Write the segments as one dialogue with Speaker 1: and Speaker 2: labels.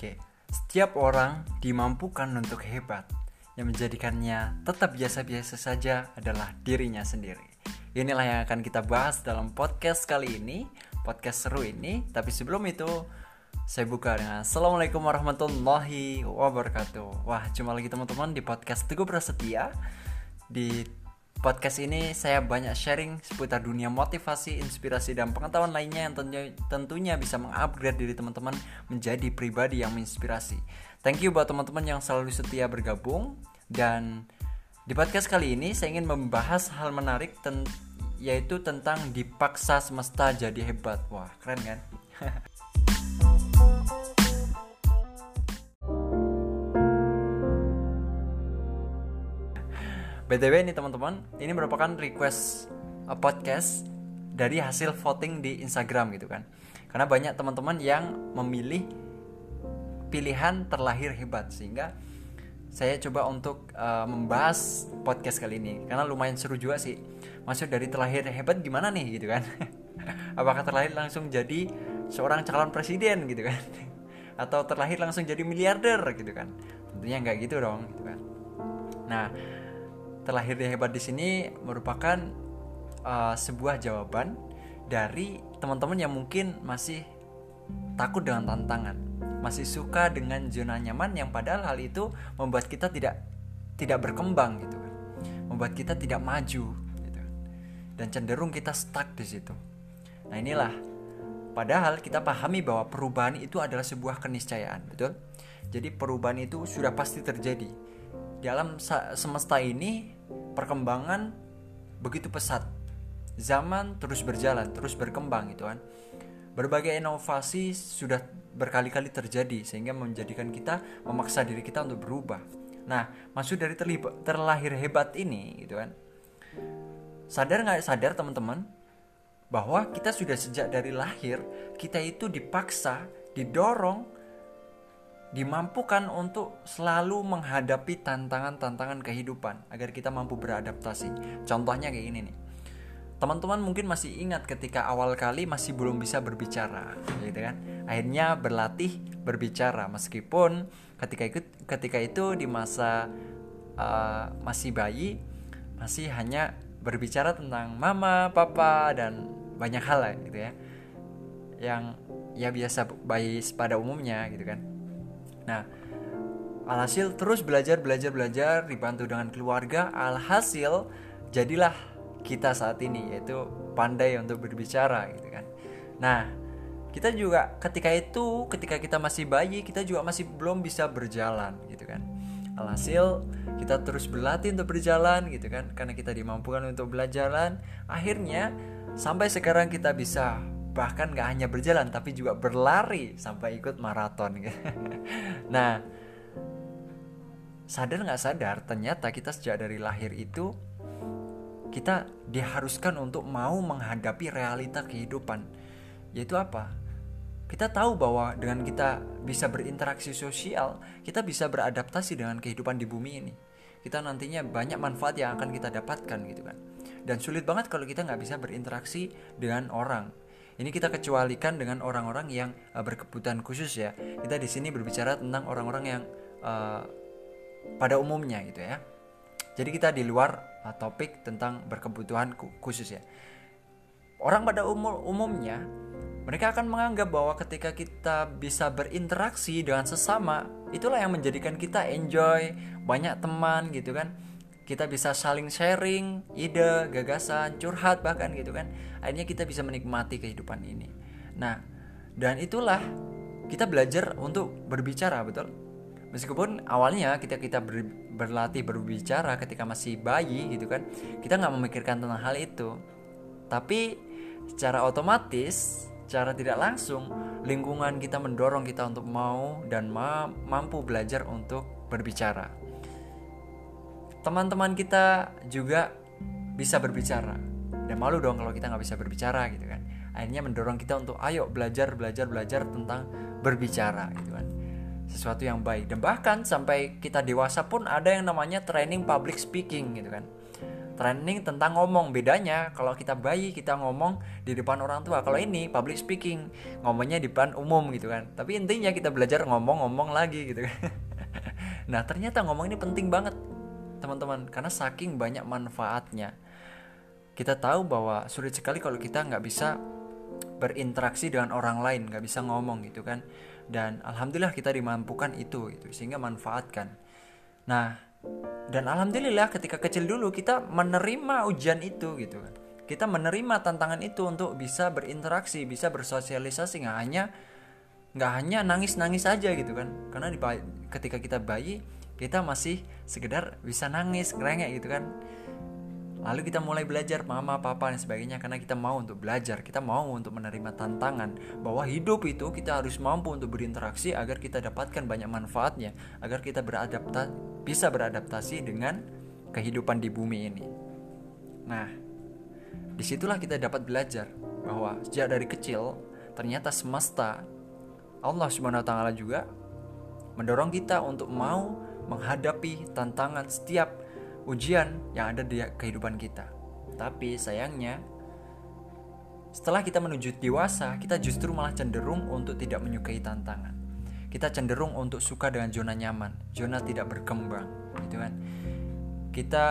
Speaker 1: Oke, setiap orang dimampukan untuk hebat. Yang menjadikannya tetap biasa-biasa saja adalah dirinya sendiri. Inilah yang akan kita bahas dalam podcast kali ini, podcast seru ini. Tapi sebelum itu, saya buka dengan Assalamualaikum warahmatullahi wabarakatuh. Wah, cuma lagi teman-teman di podcast Teguh Prasetya. Di podcast ini saya banyak sharing seputar dunia motivasi, inspirasi, dan pengetahuan lainnya yang tentunya, bisa mengupgrade diri teman-teman menjadi pribadi yang menginspirasi. Thank you buat teman-teman yang selalu setia bergabung dan di podcast kali ini saya ingin membahas hal menarik ten yaitu tentang dipaksa semesta jadi hebat. Wah, keren kan? BTW ini teman-teman, ini merupakan request uh, podcast dari hasil voting di Instagram gitu kan. Karena banyak teman-teman yang memilih pilihan terlahir hebat sehingga saya coba untuk uh, membahas podcast kali ini karena lumayan seru juga sih. Maksud dari terlahir hebat gimana nih gitu kan? Apakah terlahir langsung jadi seorang calon presiden gitu kan? Atau terlahir langsung jadi miliarder gitu kan? Tentunya nggak gitu dong gitu kan. Nah, terlahir hebat di sini merupakan uh, sebuah jawaban dari teman-teman yang mungkin masih takut dengan tantangan, masih suka dengan zona nyaman yang padahal hal itu membuat kita tidak tidak berkembang gitu kan, membuat kita tidak maju gitu kan. dan cenderung kita stuck di situ. Nah inilah, padahal kita pahami bahwa perubahan itu adalah sebuah keniscayaan, betul? Jadi perubahan itu sudah pasti terjadi di alam semesta ini perkembangan begitu pesat. Zaman terus berjalan terus berkembang gitu kan. Berbagai inovasi sudah berkali-kali terjadi sehingga menjadikan kita memaksa diri kita untuk berubah. Nah maksud dari terlahir hebat ini gitu kan. Sadar nggak sadar teman-teman bahwa kita sudah sejak dari lahir kita itu dipaksa didorong dimampukan untuk selalu menghadapi tantangan-tantangan kehidupan agar kita mampu beradaptasi. Contohnya kayak gini nih. Teman-teman mungkin masih ingat ketika awal kali masih belum bisa berbicara, gitu kan? Akhirnya berlatih berbicara meskipun ketika itu ketika itu di masa uh, masih bayi masih hanya berbicara tentang mama, papa dan banyak hal lah gitu ya. Yang ya biasa bayi pada umumnya gitu kan Nah, alhasil terus belajar, belajar, belajar, dibantu dengan keluarga. Alhasil jadilah kita saat ini yaitu pandai untuk berbicara gitu kan. Nah, kita juga ketika itu, ketika kita masih bayi, kita juga masih belum bisa berjalan gitu kan. Alhasil kita terus berlatih untuk berjalan gitu kan, karena kita dimampukan untuk belajar. Akhirnya sampai sekarang kita bisa bahkan gak hanya berjalan tapi juga berlari sampai ikut maraton. Nah sadar nggak sadar ternyata kita sejak dari lahir itu kita diharuskan untuk mau menghadapi realita kehidupan. Yaitu apa? Kita tahu bahwa dengan kita bisa berinteraksi sosial kita bisa beradaptasi dengan kehidupan di bumi ini. Kita nantinya banyak manfaat yang akan kita dapatkan gitu kan. Dan sulit banget kalau kita nggak bisa berinteraksi dengan orang ini kita kecualikan dengan orang-orang yang uh, berkebutuhan khusus ya. Kita di sini berbicara tentang orang-orang yang uh, pada umumnya gitu ya. Jadi kita di luar uh, topik tentang berkebutuhan khusus ya. Orang pada umum umumnya mereka akan menganggap bahwa ketika kita bisa berinteraksi dengan sesama, itulah yang menjadikan kita enjoy, banyak teman gitu kan kita bisa saling sharing ide gagasan curhat bahkan gitu kan. Akhirnya kita bisa menikmati kehidupan ini. Nah dan itulah kita belajar untuk berbicara betul? Meskipun awalnya kita kita ber, berlatih berbicara ketika masih bayi gitu kan kita nggak memikirkan tentang hal itu. Tapi secara otomatis secara tidak langsung lingkungan kita mendorong kita untuk mau dan ma mampu belajar untuk berbicara teman-teman kita juga bisa berbicara. Dan malu dong kalau kita nggak bisa berbicara gitu kan. Akhirnya mendorong kita untuk ayo belajar belajar belajar tentang berbicara gitu kan. Sesuatu yang baik. Dan bahkan sampai kita dewasa pun ada yang namanya training public speaking gitu kan. Training tentang ngomong. Bedanya kalau kita bayi kita ngomong di depan orang tua. Kalau ini public speaking ngomongnya di depan umum gitu kan. Tapi intinya kita belajar ngomong-ngomong lagi gitu kan. Nah ternyata ngomong ini penting banget teman-teman karena saking banyak manfaatnya kita tahu bahwa sulit sekali kalau kita nggak bisa berinteraksi dengan orang lain nggak bisa ngomong gitu kan. Dan alhamdulillah kita dimampukan itu gitu sehingga manfaatkan. Nah dan alhamdulillah ketika kecil dulu kita menerima ujian itu gitu kan. Kita menerima tantangan itu untuk bisa berinteraksi bisa bersosialisasi nggak hanya nggak hanya nangis nangis aja gitu kan. Karena di, ketika kita bayi kita masih sekedar bisa nangis ngerengek gitu kan Lalu kita mulai belajar mama, papa dan sebagainya karena kita mau untuk belajar, kita mau untuk menerima tantangan bahwa hidup itu kita harus mampu untuk berinteraksi agar kita dapatkan banyak manfaatnya, agar kita beradapta bisa beradaptasi dengan kehidupan di bumi ini. Nah, di situlah kita dapat belajar bahwa sejak dari kecil ternyata semesta Allah taala juga mendorong kita untuk mau menghadapi tantangan setiap ujian yang ada di kehidupan kita. Tapi sayangnya, setelah kita menuju dewasa, kita justru malah cenderung untuk tidak menyukai tantangan. Kita cenderung untuk suka dengan zona nyaman, zona tidak berkembang, gitu kan. Kita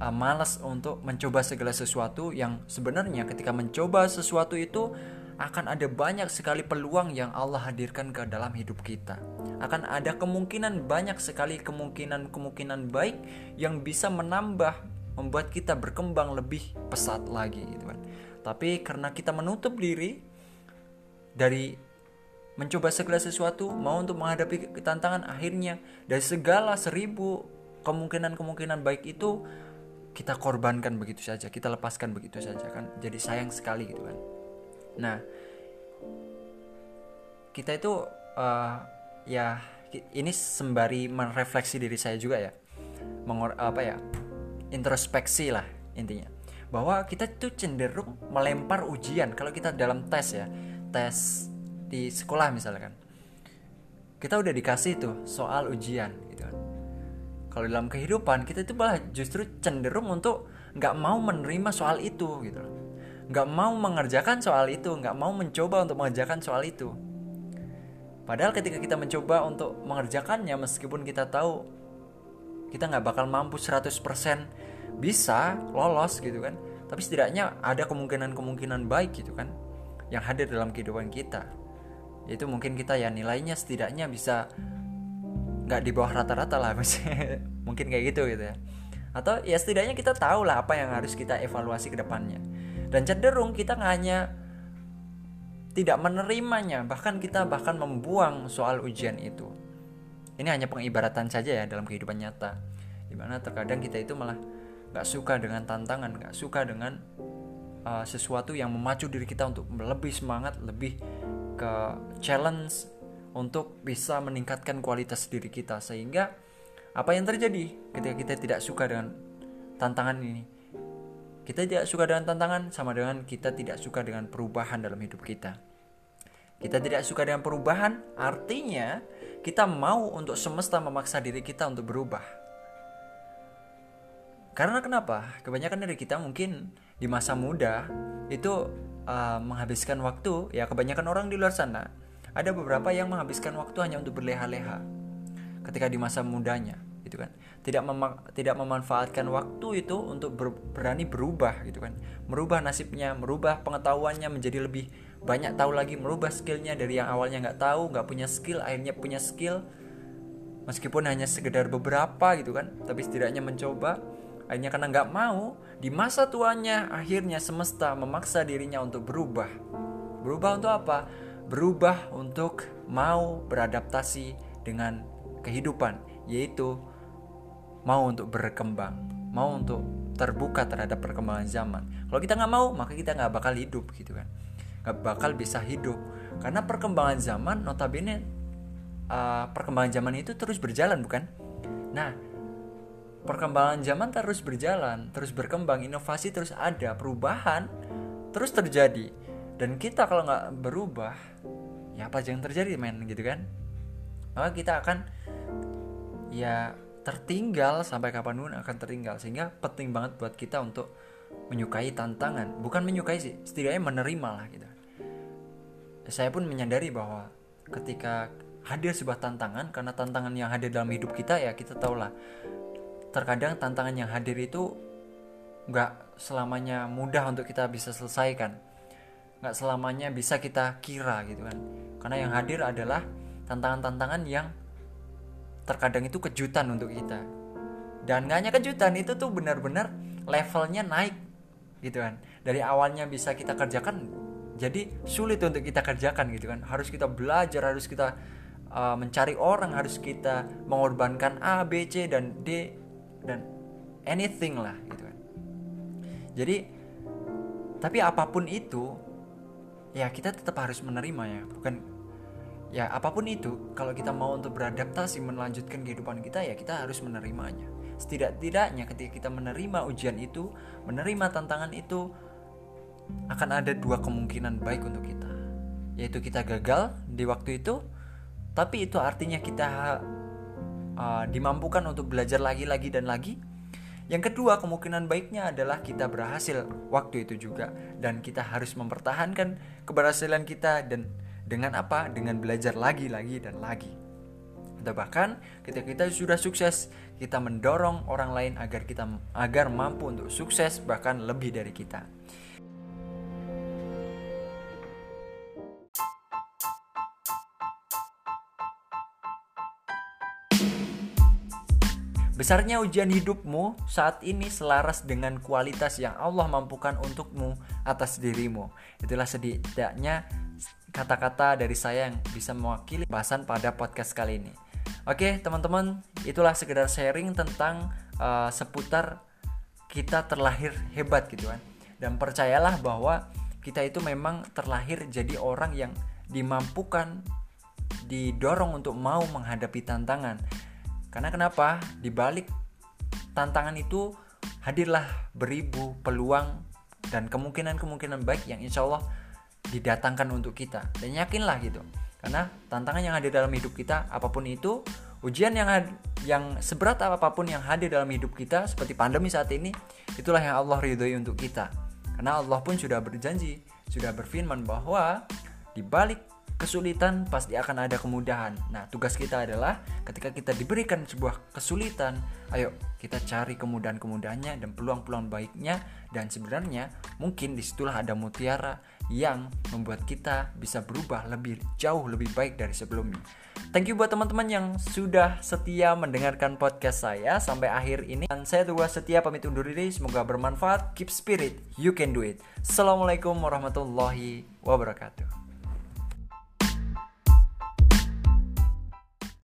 Speaker 1: uh, malas untuk mencoba segala sesuatu yang sebenarnya ketika mencoba sesuatu itu akan ada banyak sekali peluang yang Allah hadirkan ke dalam hidup kita. Akan ada kemungkinan banyak sekali kemungkinan-kemungkinan baik yang bisa menambah membuat kita berkembang lebih pesat lagi gitu kan. Tapi karena kita menutup diri dari mencoba segala sesuatu, mau untuk menghadapi tantangan akhirnya dari segala seribu kemungkinan-kemungkinan baik itu kita korbankan begitu saja, kita lepaskan begitu saja kan. Jadi sayang sekali gitu kan. Nah, kita itu uh, ya ini sembari merefleksi diri saya juga ya, Mengor apa ya, introspeksi lah intinya, bahwa kita itu cenderung melempar ujian. Kalau kita dalam tes ya, tes di sekolah misalkan, kita udah dikasih tuh soal ujian gitu. Kan. Kalau dalam kehidupan kita itu malah justru cenderung untuk nggak mau menerima soal itu gitu loh nggak mau mengerjakan soal itu, nggak mau mencoba untuk mengerjakan soal itu. Padahal ketika kita mencoba untuk mengerjakannya, meskipun kita tahu kita nggak bakal mampu 100% bisa lolos gitu kan, tapi setidaknya ada kemungkinan-kemungkinan baik gitu kan, yang hadir dalam kehidupan kita. Itu mungkin kita ya nilainya setidaknya bisa nggak di bawah rata-rata lah, mungkin kayak gitu gitu ya. Atau ya setidaknya kita tahu lah apa yang harus kita evaluasi ke depannya dan cenderung kita hanya tidak menerimanya bahkan kita bahkan membuang soal ujian itu. Ini hanya pengibaratan saja ya dalam kehidupan nyata. Di mana terkadang kita itu malah nggak suka dengan tantangan nggak suka dengan uh, sesuatu yang memacu diri kita untuk lebih semangat lebih ke challenge untuk bisa meningkatkan kualitas diri kita. Sehingga apa yang terjadi ketika kita tidak suka dengan tantangan ini kita tidak suka dengan tantangan sama dengan kita tidak suka dengan perubahan dalam hidup kita. Kita tidak suka dengan perubahan, artinya kita mau untuk semesta memaksa diri kita untuk berubah. Karena kenapa? Kebanyakan dari kita mungkin di masa muda itu uh, menghabiskan waktu, ya kebanyakan orang di luar sana ada beberapa yang menghabiskan waktu hanya untuk berleha-leha ketika di masa mudanya gitu kan tidak mema tidak memanfaatkan waktu itu untuk ber berani berubah gitu kan. Merubah nasibnya merubah pengetahuannya menjadi lebih banyak tahu lagi merubah skillnya dari yang awalnya nggak tahu nggak punya skill akhirnya punya skill. Meskipun hanya sekedar beberapa gitu kan tapi setidaknya mencoba. Akhirnya karena nggak mau di masa tuanya akhirnya semesta memaksa dirinya untuk berubah. Berubah untuk apa? Berubah untuk mau beradaptasi dengan kehidupan yaitu mau untuk berkembang, mau untuk terbuka terhadap perkembangan zaman. Kalau kita nggak mau, maka kita nggak bakal hidup gitu kan, nggak bakal bisa hidup karena perkembangan zaman notabene uh, perkembangan zaman itu terus berjalan bukan? Nah, perkembangan zaman terus berjalan, terus berkembang, inovasi terus ada, perubahan terus terjadi. Dan kita kalau nggak berubah, ya apa yang terjadi men gitu kan? Maka kita akan ya tertinggal sampai kapan pun akan tertinggal. Sehingga penting banget buat kita untuk menyukai tantangan. Bukan menyukai sih setidaknya menerima lah gitu. Saya pun menyadari bahwa ketika hadir sebuah tantangan karena tantangan yang hadir dalam hidup kita ya kita tahu lah terkadang tantangan yang hadir itu nggak selamanya mudah untuk kita bisa selesaikan. Nggak selamanya bisa kita kira gitu kan. Karena yang hadir adalah tantangan-tantangan yang terkadang itu kejutan untuk kita. Dan nggak hanya kejutan itu tuh benar-benar levelnya naik gitu kan. Dari awalnya bisa kita kerjakan jadi sulit untuk kita kerjakan gitu kan. Harus kita belajar harus kita uh, mencari orang harus kita mengorbankan A B C dan D dan anything lah gitu kan. Jadi tapi apa pun itu ya kita tetap harus menerima ya. Bukan ya apa pun itu kalau kita mau untuk beradaptasi melanjutkan kehidupan kita ya kita harus menerimanya. Setidak-tidaknya ketika kita menerima ujian itu menerima tantangan itu akan ada dua kemungkinan baik untuk kita. Yaitu kita gagal di waktu itu tapi itu artinya kita uh, dimampukan untuk belajar lagi lagi dan lagi. Yang kedua kemungkinan baiknya adalah kita berhasil waktu itu juga. Dan kita harus mempertahankan keberhasilan kita dan dengan apa? Dengan belajar lagi lagi dan lagi. Atau bahkan ketika kita sudah sukses kita mendorong orang lain agar kita agar mampu untuk sukses bahkan lebih dari kita. Besarnya ujian hidupmu saat ini selaras dengan kualitas yang Allah mampukan untukmu atas dirimu. Itulah setidaknya kata-kata dari saya yang bisa mewakili bahasan pada podcast kali ini. Oke, teman-teman, itulah sekedar sharing tentang uh, seputar kita terlahir hebat gitu kan. Dan percayalah bahwa kita itu memang terlahir jadi orang yang dimampukan didorong untuk mau menghadapi tantangan karena kenapa? Di balik tantangan itu hadirlah beribu peluang dan kemungkinan-kemungkinan baik yang insya Allah didatangkan untuk kita. Dan yakinlah gitu. Karena tantangan yang hadir dalam hidup kita apa pun itu, ujian yang yang seberat apa pun yang hadir dalam hidup kita seperti pandemi saat ini, itulah yang Allah ridhoi untuk kita. Karena Allah pun sudah berjanji, sudah berfirman bahwa di balik kesulitan pasti akan ada kemudahan. Nah, tugas kita adalah ketika kita diberikan sebuah kesulitan, ayo kita cari kemudahan-kemudahannya dan peluang-peluang baiknya dan sebenarnya mungkin di situlah ada mutiara yang membuat kita bisa berubah lebih jauh lebih baik dari sebelumnya. Thank you buat teman-teman yang sudah setia mendengarkan podcast saya sampai akhir ini. Dan saya Tua Setia pamit undur diri. Semoga bermanfaat. Keep spirit, you can do it. Assalamualaikum warahmatullahi wabarakatuh.